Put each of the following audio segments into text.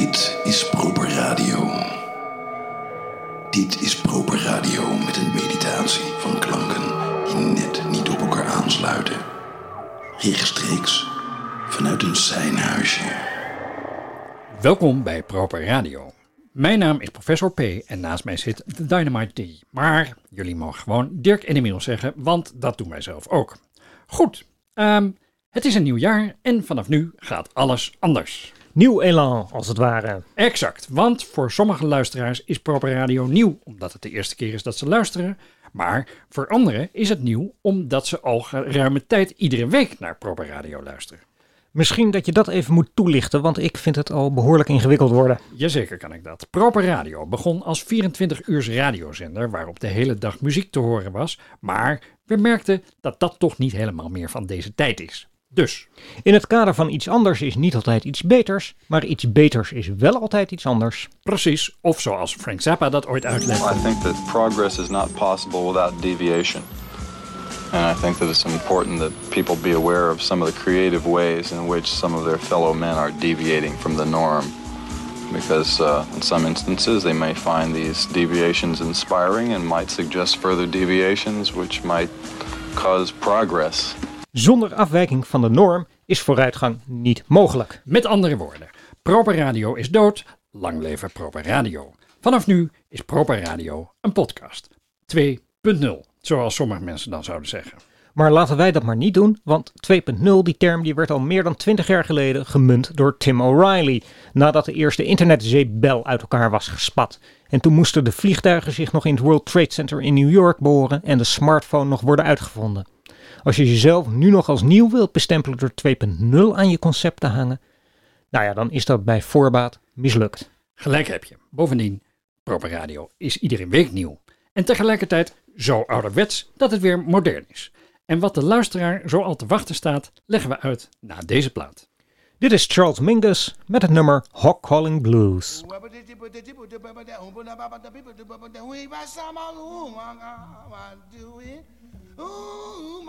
Dit is Proper Radio. Dit is Proper Radio met een meditatie van klanken die net niet op elkaar aansluiten. Rechtstreeks vanuit een zijnhuisje. Welkom bij Proper Radio. Mijn naam is Professor P en naast mij zit de Dynamite D. Maar jullie mogen gewoon Dirk en Emiel zeggen, want dat doen wij zelf ook. Goed, ehm, het is een nieuw jaar en vanaf nu gaat alles anders. Nieuw elan, als het ware. Exact, want voor sommige luisteraars is Proper Radio nieuw, omdat het de eerste keer is dat ze luisteren. Maar voor anderen is het nieuw, omdat ze al geruime tijd iedere week naar Proper Radio luisteren. Misschien dat je dat even moet toelichten, want ik vind het al behoorlijk ingewikkeld worden. Jazeker kan ik dat. Proper Radio begon als 24-uurs radiozender waarop de hele dag muziek te horen was, maar we merkten dat dat toch niet helemaal meer van deze tijd is. Dus, In het kader van iets anders is niet altijd iets beters, maar iets beters is wel altijd iets anders. precies, of zoals Frank Zappa dat ooit uitlegde. I think that progress is not possible without deviation. And I think that it's important that people be aware of some of the creative ways in which some of their fellow men are deviating from the norm. Because uh, in some instances they may find these deviations inspiring and might suggest further deviations which might cause progress. Zonder afwijking van de norm is vooruitgang niet mogelijk. Met andere woorden, Proper Radio is dood, lang leven Proper Radio. Vanaf nu is Proper Radio een podcast. 2.0, zoals sommige mensen dan zouden zeggen. Maar laten wij dat maar niet doen, want 2.0, die term, die werd al meer dan 20 jaar geleden gemunt door Tim O'Reilly. Nadat de eerste internetzeepbel uit elkaar was gespat. En toen moesten de vliegtuigen zich nog in het World Trade Center in New York behoren en de smartphone nog worden uitgevonden. Als je jezelf nu nog als nieuw wilt bestempelen door 2.0 aan je concept te hangen, nou ja, dan is dat bij voorbaat mislukt. Gelijk heb je. Bovendien, Proper Radio is iedere week nieuw. En tegelijkertijd zo ouderwets dat het weer modern is. En wat de luisteraar zo al te wachten staat, leggen we uit na deze plaat. Dit is Charles Mingus met het nummer Hawk Calling Blues. Ooh,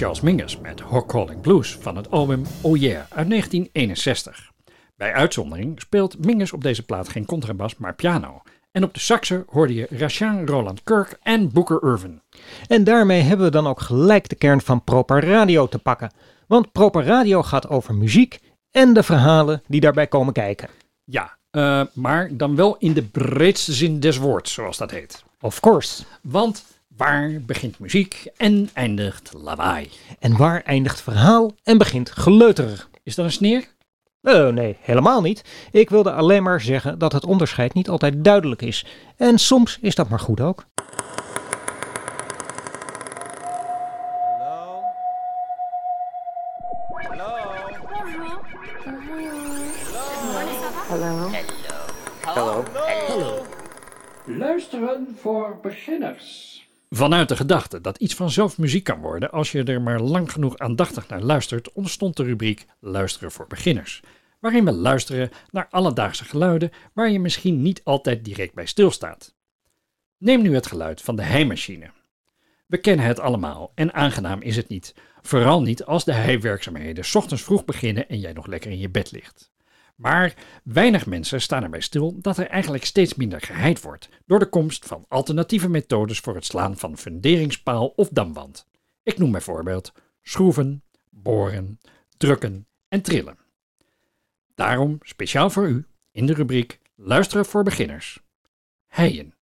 Charles Mingus met Hawk Calling Blues van het album Oh Yeah uit 1961. Bij uitzondering speelt Mingus op deze plaat geen contrabas, maar piano. En op de saxen hoorde je Rashaan Roland Kirk en Booker Irvin. En daarmee hebben we dan ook gelijk de kern van Proper Radio te pakken. Want Proper Radio gaat over muziek en de verhalen die daarbij komen kijken. Ja, eh, maar dan wel in de breedste zin des woords, zoals dat heet. Of course. Want waar begint muziek en eindigt lawaai? En waar eindigt verhaal en begint geleuterig? Is dat een sneer? Oh nee, helemaal niet. Ik wilde alleen maar zeggen dat het onderscheid niet altijd duidelijk is. En soms is dat maar goed ook. Luisteren voor beginners. Vanuit de gedachte dat iets vanzelf muziek kan worden als je er maar lang genoeg aandachtig naar luistert, ontstond de rubriek Luisteren voor beginners. waarin we luisteren naar alledaagse geluiden waar je misschien niet altijd direct bij stilstaat. Neem nu het geluid van de heimachine. We kennen het allemaal en aangenaam is het niet, vooral niet als de heiwerkzaamheden ochtends vroeg beginnen en jij nog lekker in je bed ligt. Maar weinig mensen staan erbij stil dat er eigenlijk steeds minder geheid wordt door de komst van alternatieve methodes voor het slaan van funderingspaal of damwand. Ik noem bijvoorbeeld schroeven, boren, drukken en trillen. Daarom speciaal voor u in de rubriek Luisteren voor beginners. Heien.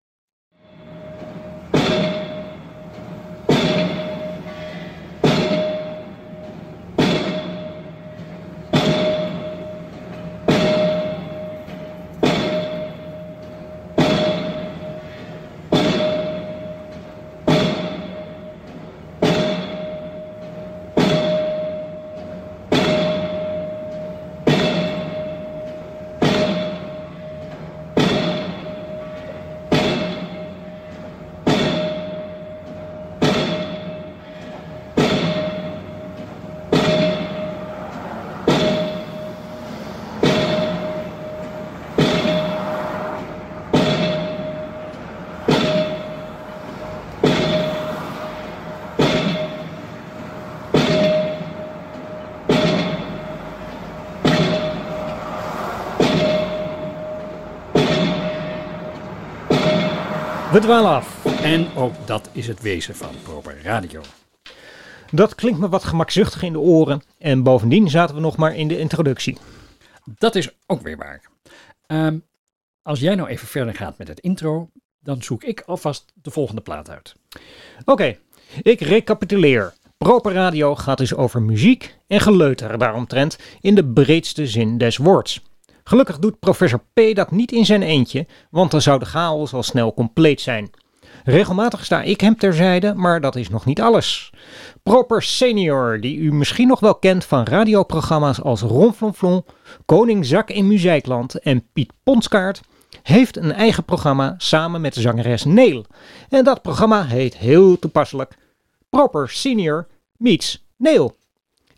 We dwalen af. En ook dat is het wezen van proper radio. Dat klinkt me wat gemakzuchtig in de oren. En bovendien zaten we nog maar in de introductie. Dat is ook weer waar. Ehm, als jij nou even verder gaat met het intro, dan zoek ik alvast de volgende plaat uit. Oké, ik recapituleer. Proper Radio gaat dus over muziek en geleuter daaromtrent in de breedste zin des woords. Gelukkig doet professor P dat niet in zijn eentje, want dan zou de chaos al snel compleet zijn. Regelmatig sta ik hem terzijde, maar dat is nog niet alles. Proper Senior, die u misschien nog wel kent van radioprogramma's als Ronflonflon, Koning Zak in Muziekland en Piet Ponskaart, heeft een eigen programma samen met zangeres Neel. En dat programma heet heel toepasselijk Proper Senior meets Neel.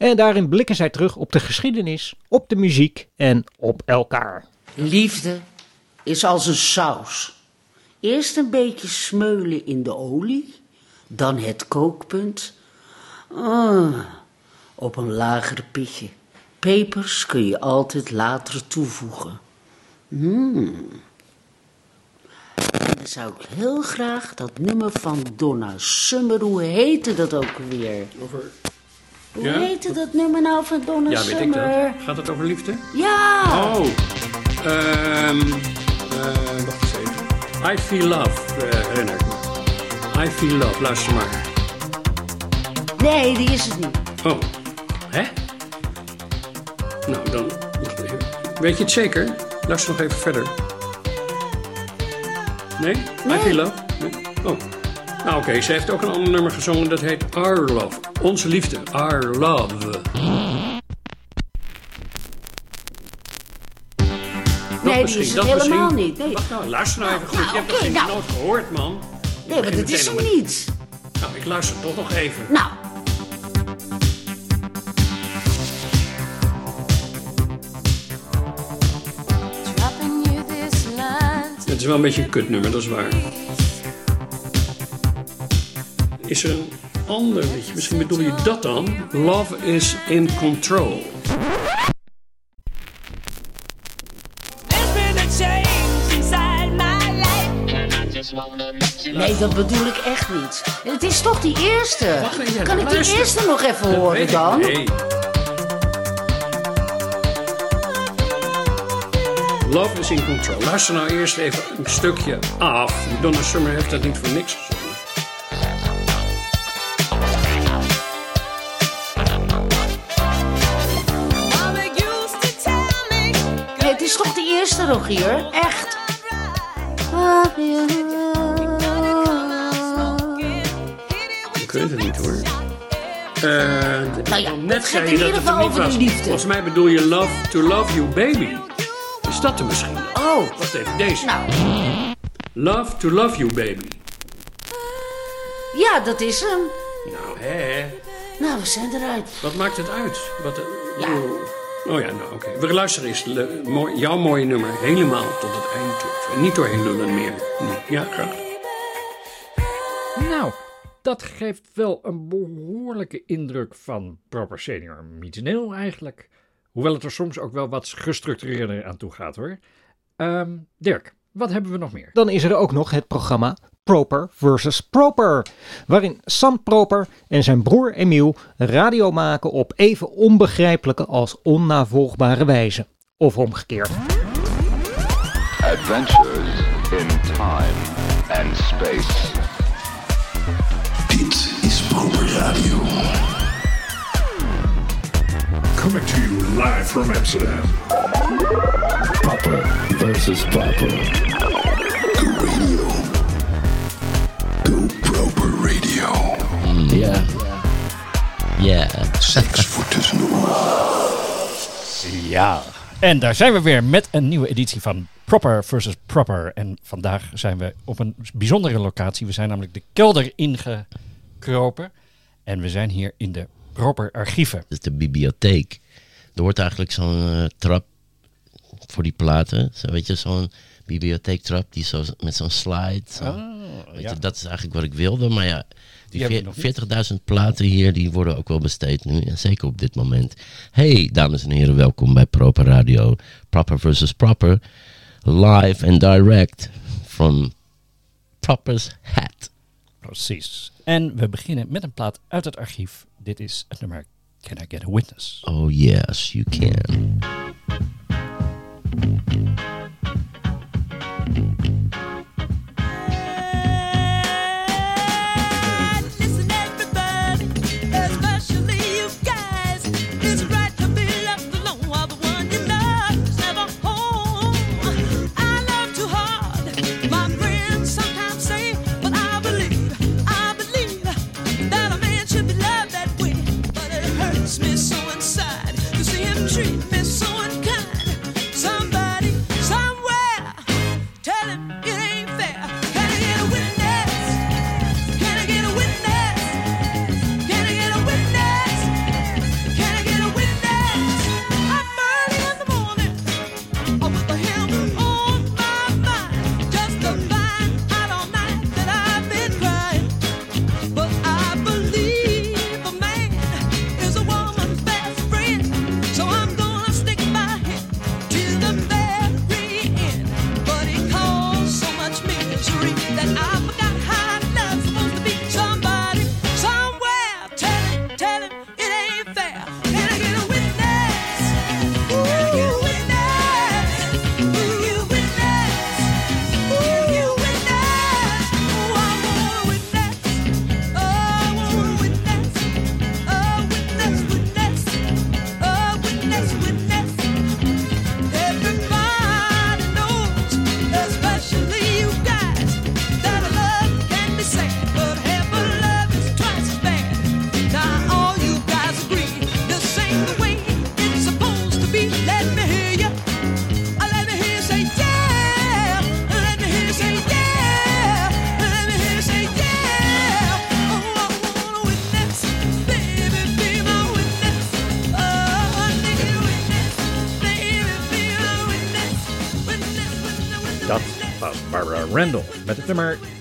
En daarin blikken zij terug op de geschiedenis, op de muziek en op elkaar. Liefde is als een saus. Eerst een beetje smeulen in de olie, dan het kookpunt. Ah, op een lager pitje. Pepers kun je altijd later toevoegen. Mm. En dan zou ik heel graag dat nummer van Donna Summer, hoe heette dat ook weer? Over... Hoe Ja? heette dat nummer nou van Donna Ja, weet ik dat. Gaat het over liefde? Ja! Oh, ehm, eh, wacht eens even. I Feel Love, eh, herinner ik me. I Feel Love, luister maar. Nee, die is het niet. Oh, hè? Nou, dan... Weet je het zeker? Luister nog even verder. Nee? I Feel Love? Nee? Oh. Nou oké, ze heeft ook een ander nummer gezongen dat heet Our Love. Onze liefde, Our Love. Nee, die is het dat helemaal misschien. niet. Nee, Wacht nou, luister nou even goed. nou, je hebt oké, dat nou. nooit gehoord, man. nee maar dat is hem niet. Nou, ik luister toch nog even. Nou, Dropping you this line to Het is wel een beetje een kutnummer, dat is waar. Is een ander liedje? Misschien bedoel je dat dan? Love is in control. There's been a change inside my life. nee, dat bedoel ik echt niet. Het is toch die eerste? Wacht even, kan ik die eerste nog even Dat horen weet ik. dan? Nee. Love is in control. Luister nou eerst even een stukje af. Donna Summer heeft dat niet voor niks Rogier? Echt. Ik weet het niet hoor. Eh, Nou ja, net zei je in dat ieder het er geval niet was. de liefde. Volgens mij bedoel je Love to Love You Baby. Is dat er misschien? Oh, Wacht even, deze. nou, Love to Love You Baby. ja, dat is hem. Nou, hè? Nou, we zijn eruit. Wat maakt het uit? Wat, eh, Ja. Oh ja, nou oké. We luisteren eens le- mooi, jouw mooie nummer helemaal tot het eind toe. En niet doorheen lullen meer. Ja, graag. Nou, dat geeft wel een behoorlijke indruk van proper senior meets nil eigenlijk. Hoewel het er soms ook wel wat gestructureerder aan toe gaat hoor. Ehm, Dirk, wat hebben we nog meer? Dan is er ook nog het programma Proper versus Proper, waarin Sam Proper en zijn broer Emiel radio maken op even onbegrijpelijke als onnavolgbare wijze. Of omgekeerd. Adventures in time and space. Dit is Proper Radio. Coming to you live from Amsterdam. Proper versus Proper. Radio. Go Proper Radio. Ja. Ja. Seks voor tussendoor. Ja. En daar zijn we weer met een nieuwe editie van Proper versus Proper. En vandaag zijn we op een bijzondere locatie. We zijn namelijk de kelder ingekropen. En we zijn hier in de Proper archieven. Dat is de bibliotheek. Er wordt eigenlijk zo'n eh, trap voor die platen. Zo, weet je, zo'n bibliotheektrap die zo, met zo'n slide. Zo. weet ja. je, dat is eigenlijk wat ik wilde. Maar ja, Die hebben we die nog veer- 40.000 platen hier, die worden ook wel besteed nu. En zeker op dit moment. Hey, dames en heren, welkom bij Proper Radio. Proper versus Proper. Live and direct from Proper's Hat. Precies. En we beginnen met een plaat uit het archief. Dit is het nummer Can I Get a Witness? Oh yes, you can.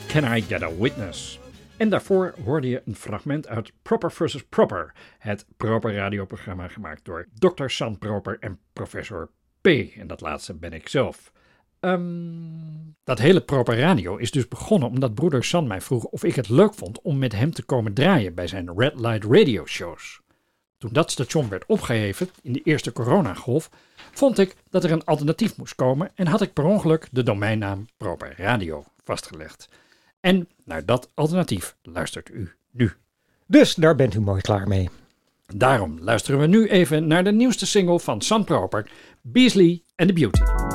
Can I Get a Witness? En daarvoor hoorde je een fragment uit Proper vs. Proper, het Proper radioprogramma gemaakt door Dr. San Proper en professor P. En dat laatste ben ik zelf. Ehm, dat hele Proper Radio is dus begonnen omdat broeder San mij vroeg of ik het leuk vond om met hem te komen draaien bij zijn Red Light Radio shows. Toen dat station werd opgeheven in de eerste coronagolf, vond ik dat er een alternatief moest komen en had ik per ongeluk de domeinnaam Proper Radio vastgelegd. En naar dat alternatief luistert u nu. Dus daar bent u mooi klaar mee. Daarom luisteren we nu even naar de nieuwste single van San Proper, Beasley and the Beauty.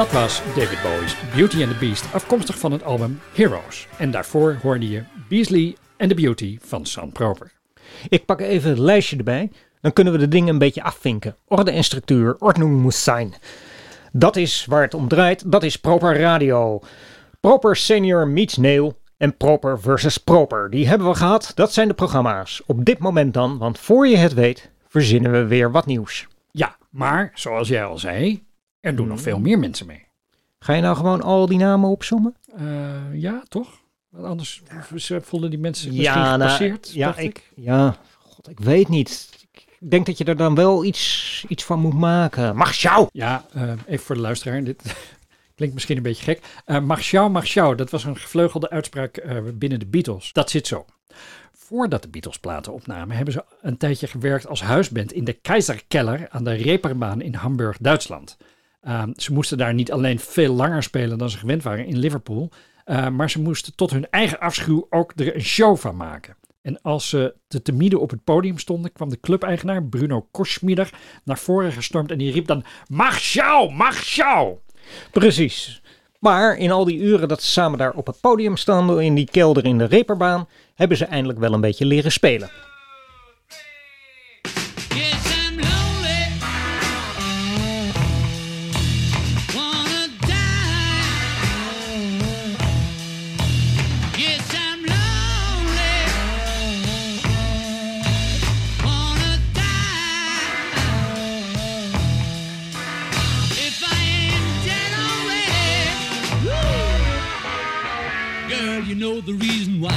Dat was David Bowie's Beauty and the Beast, afkomstig van het album Heroes. En daarvoor hoorde je Beasley and the Beauty van Sam Proper. Ik pak even het lijstje erbij. Dan kunnen we de dingen een beetje afvinken. Orde en structuur, ordnung moet zijn. Dat is waar het om draait. Dat is Proper Radio. Proper Senior meets Neil en Proper versus Proper. Die hebben we gehad. Dat zijn de programma's. Op dit moment dan, want voor je het weet, verzinnen we weer wat nieuws. Ja, maar zoals jij al zei, er doen nog Mhm. veel meer mensen mee. Ga je nou gewoon al die namen opzommen? Eh, ja, toch? Want anders voelden die mensen zich misschien nou, gepasseerd, ja, dacht ik, ja, god, ik weet niet. Ik denk dat je er dan wel iets, iets van moet maken. Martial! Ja, eh, even voor de luisteraar. Dit klinkt misschien een beetje gek. Martial, Martial, dat was een gevleugelde uitspraak eh, binnen de Beatles. Dat zit zo. Voordat de Beatles platen opnamen, hebben ze een tijdje gewerkt als huisband in de Keizerkeller aan de Reeperbaan in Hamburg, Duitsland. Uh, ze moesten daar niet alleen veel langer spelen dan ze gewend waren in Liverpool, Eh, maar ze moesten tot hun eigen afschuw ook er een show van maken. En als ze te temide op het podium stonden, kwam de clubeigenaar Bruno Koschmieder naar voren gestormd en die riep dan: Mag jou, jou! Precies. Maar in al die uren dat ze samen daar op het podium stonden in die kelder in de reperbaan, hebben ze eindelijk wel een beetje leren spelen. Know the reason why.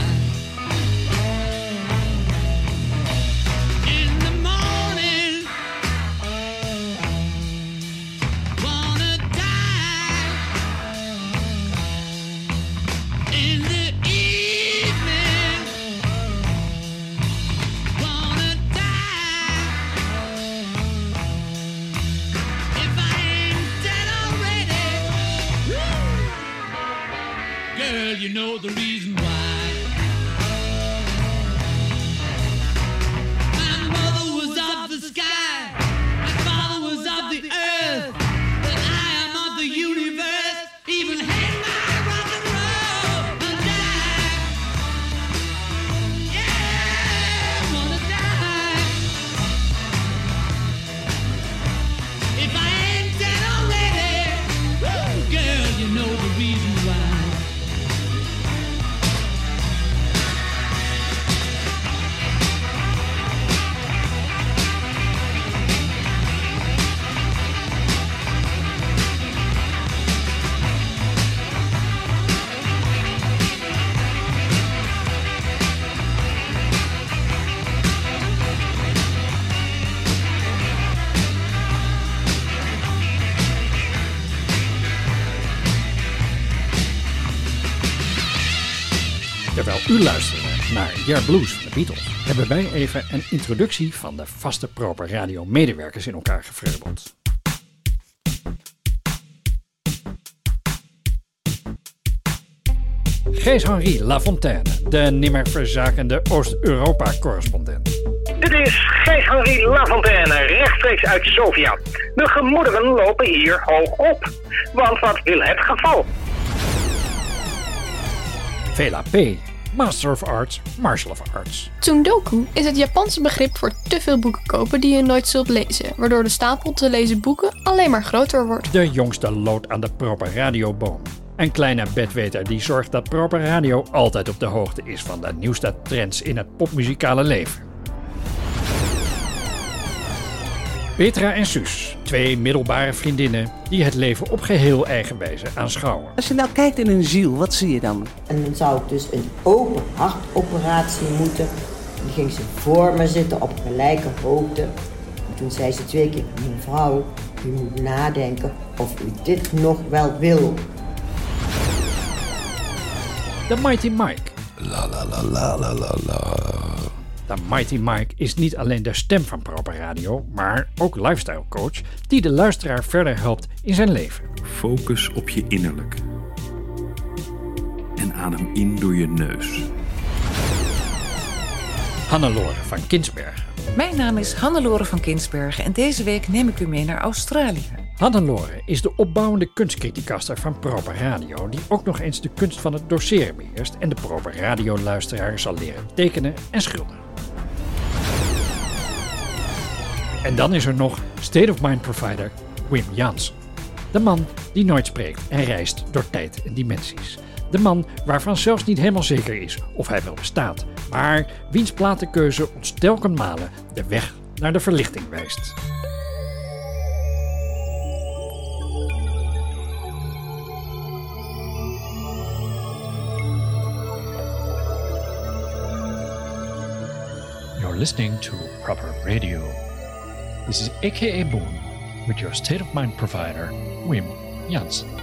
In the morning, wanna die. In the evening, wanna die. If I ain't dead already, girl, you know the reason u luisterde naar Yeah Blues van de Beatles, hebben wij even een introductie van de vaste proper radio medewerkers in elkaar gevreubeld. Gijs-Henri Lafontaine, de nimmer verzakende Oost-Europa-correspondent. Dit is Gijs-Henri Lafontaine, rechtstreeks uit Sofia. De gemoederen lopen hier hoog op. Want wat wil het geval? Vela P., Master of Arts, Martial of Arts. Tsundoku is het Japanse begrip voor te veel boeken kopen die je nooit zult lezen, waardoor de stapel te lezen boeken alleen maar groter wordt. De jongste lood aan de proper radioboom. Een kleine bedweter die zorgt dat proper radio altijd op de hoogte is van de nieuwste trends in het popmuzikale leven. Petra en Suus, twee middelbare vriendinnen die het leven op geheel eigen wijze aanschouwen. Als je nou kijkt in een ziel, wat zie je dan? En dan zou ik dus een open hartoperatie moeten. Dan ging ze voor me zitten op gelijke hoogte. En toen zei ze twee keer, mevrouw, u moet nadenken of u dit nog wel wil. De Mighty Mike. La la la la la la la. De Mighty Mike is niet alleen de stem van Proper Radio, maar ook lifestyle coach die de luisteraar verder helpt in zijn leven. Focus op je innerlijk. En adem in door je neus. Hannelore van Kinsbergen. Mijn naam is Hannelore van Kinsbergen en deze week neem ik u mee naar Australië. Hannelore is de opbouwende kunstcriticaster van Proper Radio, die ook nog eens de kunst van het doseren beheerst en de Proper Radio luisteraar zal leren tekenen en schilderen. En dan is er nog State of Mind provider Wim Jansen. De man die nooit spreekt en reist door tijd en dimensies. De man waarvan zelfs niet helemaal zeker is of hij wel bestaat, maar wiens platenkeuze ons telkens malen de weg naar de verlichting wijst. You're listening to Proper Radio. This is AKA Boom with your state of mind provider, Wim Jansen.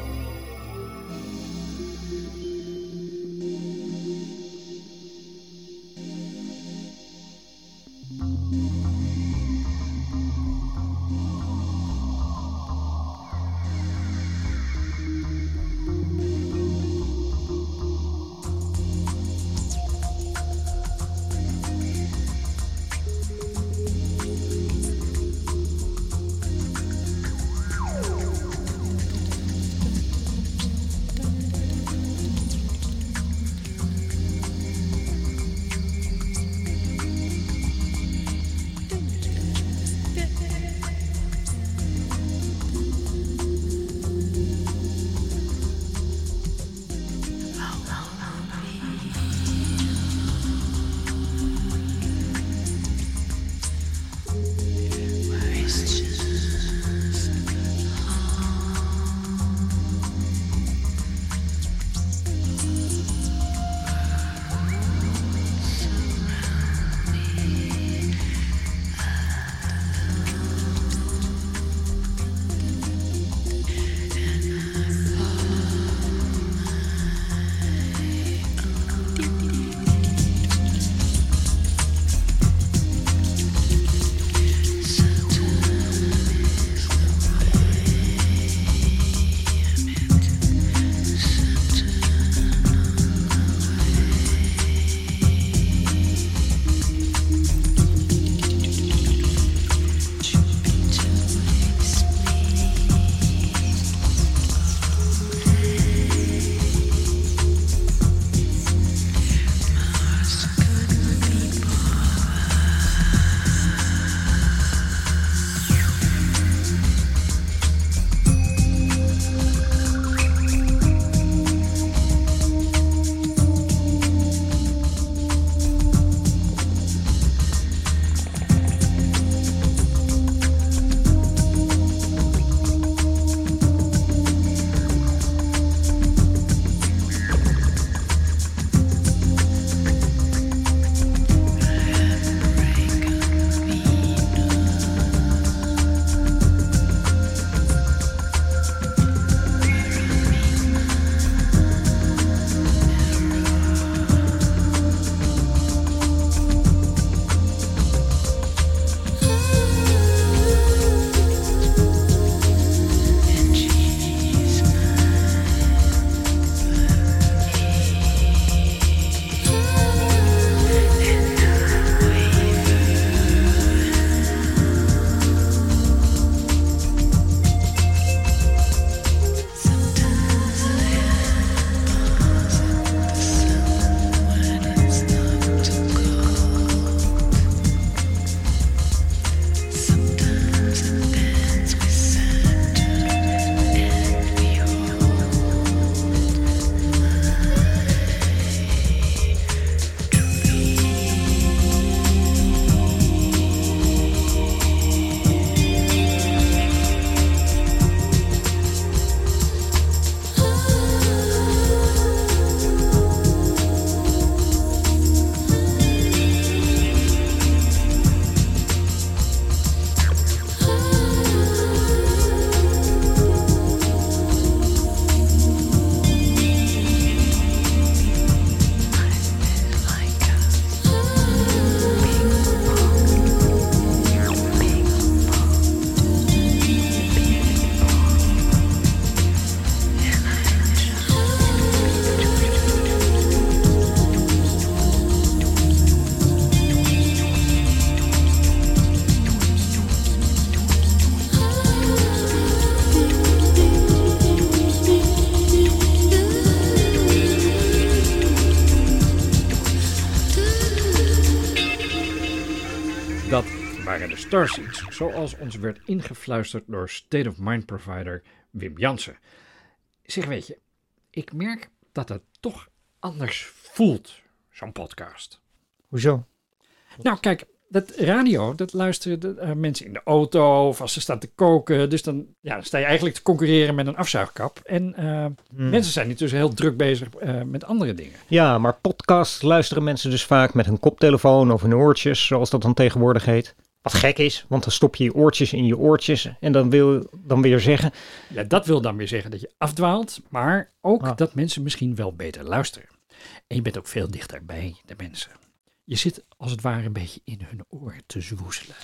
Starseeds, zoals ons werd ingefluisterd door State of Mind provider Wim Jansen. Zeg weet je, ik merk dat het toch anders voelt, zo'n podcast. Hoezo? Nou kijk, dat radio, dat luisteren de, eh, mensen in de auto of als ze staan te koken. Dus dan, ja, dan sta je eigenlijk te concurreren met een afzuigkap. En eh, mensen zijn intussen heel druk bezig eh, met andere dingen. Ja, maar podcast luisteren mensen dus vaak met hun koptelefoon of hun oortjes, zoals dat dan tegenwoordig heet. Wat gek is, want dan stop je je oortjes in je oortjes en dan wil dan weer zeggen... Ja, dat wil dan weer zeggen dat je afdwaalt, maar ook dat mensen misschien wel beter luisteren. En je bent ook veel dichterbij de mensen. Je zit als het ware een beetje in hun oor te zwoezelen.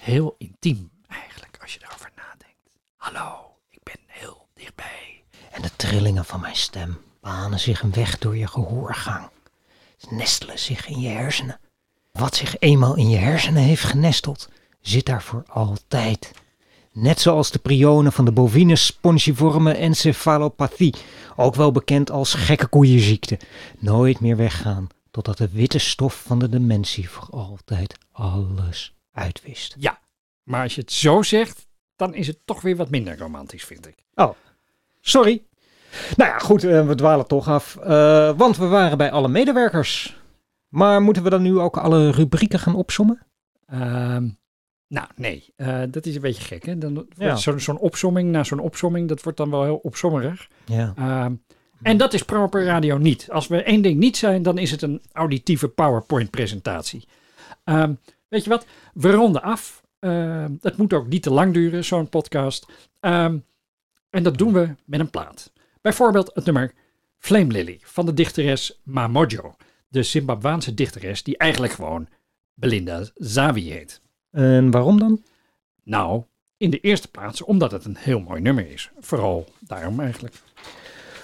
Heel intiem eigenlijk, als je erover nadenkt. Hallo, ik ben heel dichtbij. En de trillingen van mijn stem banen zich een weg door je gehoorgang. Ze nestelen zich in je hersenen. Wat zich eenmaal in je hersenen heeft genesteld, zit daar voor altijd. Net zoals de prionen van de bovine spongiforme encefalopathie, ook wel bekend als gekke koeienziekte, nooit meer weggaan totdat de witte stof van de dementie voor altijd alles uitwist. Ja, maar als je het zo zegt, dan is het toch weer wat minder romantisch, vind ik. Oh, sorry. Nou ja, goed, eh, we dwalen toch af, eh, want we waren bij alle medewerkers. Maar moeten we dan nu ook alle rubrieken gaan opsommen? Ehm, nou, nee, eh, dat is een beetje gek. Hè? Dan, Ja. Zo'n opsomming na zo'n opsomming, dat wordt dan wel heel opsommerig. Ja. Ehm, en dat is proper radio niet. Als we één ding niet zijn, dan is het een auditieve PowerPoint-presentatie. Ehm, weet je wat? We ronden af. Ehm, het moet ook niet te lang duren, zo'n podcast. En dat doen we met een plaat. Bijvoorbeeld het nummer Flame Lily van de dichteres Mamojo. De Zimbabwaanse dichteres die eigenlijk gewoon Belinda Zawi heet. En waarom dan? Nou, in de eerste plaats omdat het een heel mooi nummer is. Vooral daarom eigenlijk.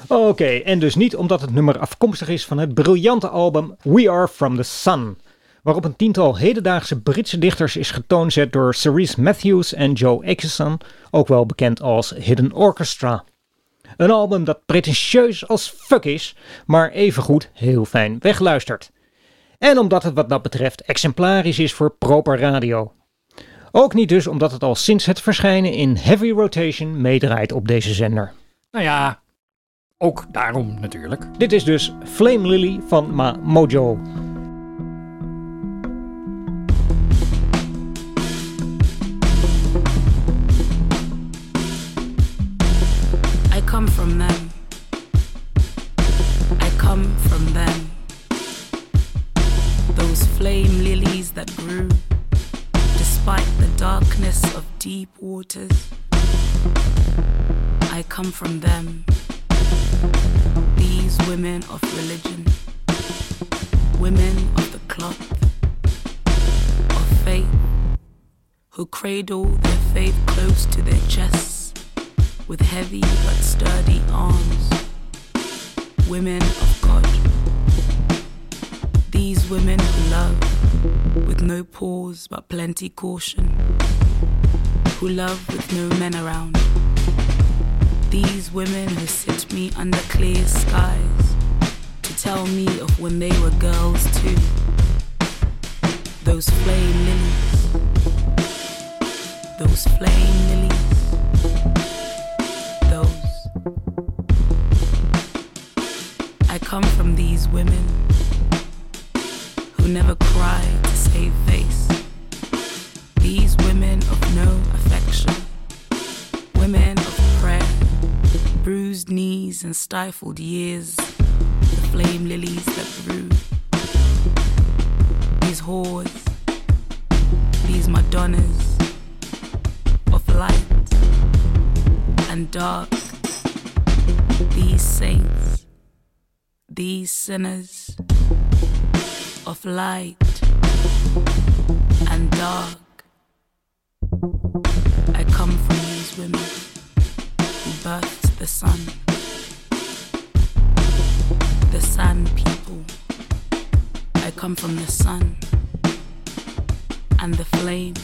Oké, en dus niet omdat het nummer afkomstig is van het briljante album We Are From The Sun, waarop een tiental hedendaagse Britse dichters is getoonzet door Cerise Matthews en Joe Akeson, ook wel bekend als Hidden Orchestra. Een album dat pretentieus als fuck is, maar evengoed heel fijn wegluistert. En omdat het wat dat betreft exemplarisch is voor proper radio. Ook niet dus omdat het al sinds het verschijnen in heavy rotation meedraait op deze zender. Nou ja, ook daarom natuurlijk. Dit is dus Flame Lily van Ma Mojo. Waters. I come from them. These women of religion, women of the cloth, of faith, who cradle their faith close to their chests with heavy but sturdy arms. Women of God. These women who love with no pause but plenty caution. Who love with no men around. These women who sit me under clear skies to tell me of when they were girls too. Those flame lilies. Those flame lilies. Those. I come from these women who never cry to save face. These women of no affection. Women of prayer, bruised knees and stifled years. The flame lilies that grew. These whores, these Madonnas of light and dark. These saints, these sinners of light and dark. The sun. The sun people. I come from the sun and the flame.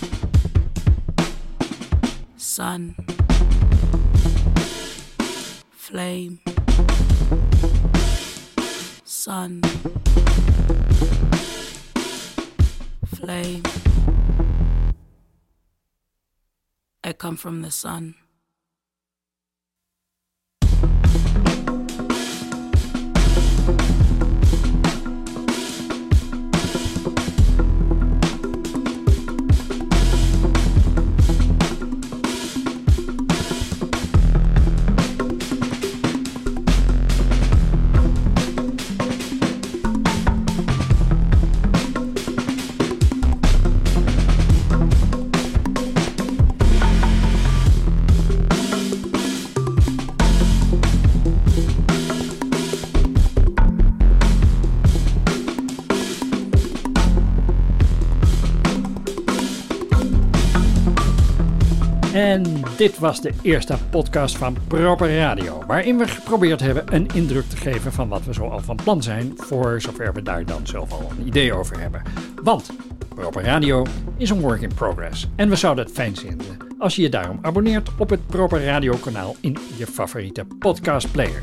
Sun. Flame. Sun. Flame. I come from the sun. Dit was de eerste podcast van Proper Radio, waarin we geprobeerd hebben een indruk te geven van wat we zo al van plan zijn, voor zover we daar dan zelf al een idee over hebben. Want Proper Radio is een work in progress en we zouden het fijn vinden als je je daarom abonneert op het Proper Radio kanaal in je favoriete podcast player.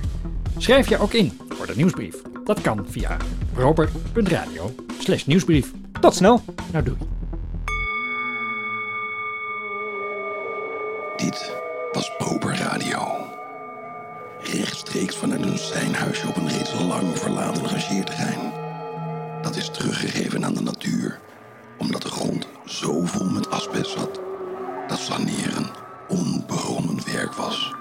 Schrijf je ook in voor de nieuwsbrief. Dat kan via proper.radio slash nieuwsbrief. Tot snel. Nou doei. Dit was Proper Radio. Rechtstreeks vanuit een zijnhuisje op een reeds lang verlaten rangeerterrein. Dat is teruggegeven aan de natuur, omdat de grond zo vol met asbest zat dat saneren onbegonnen werk was.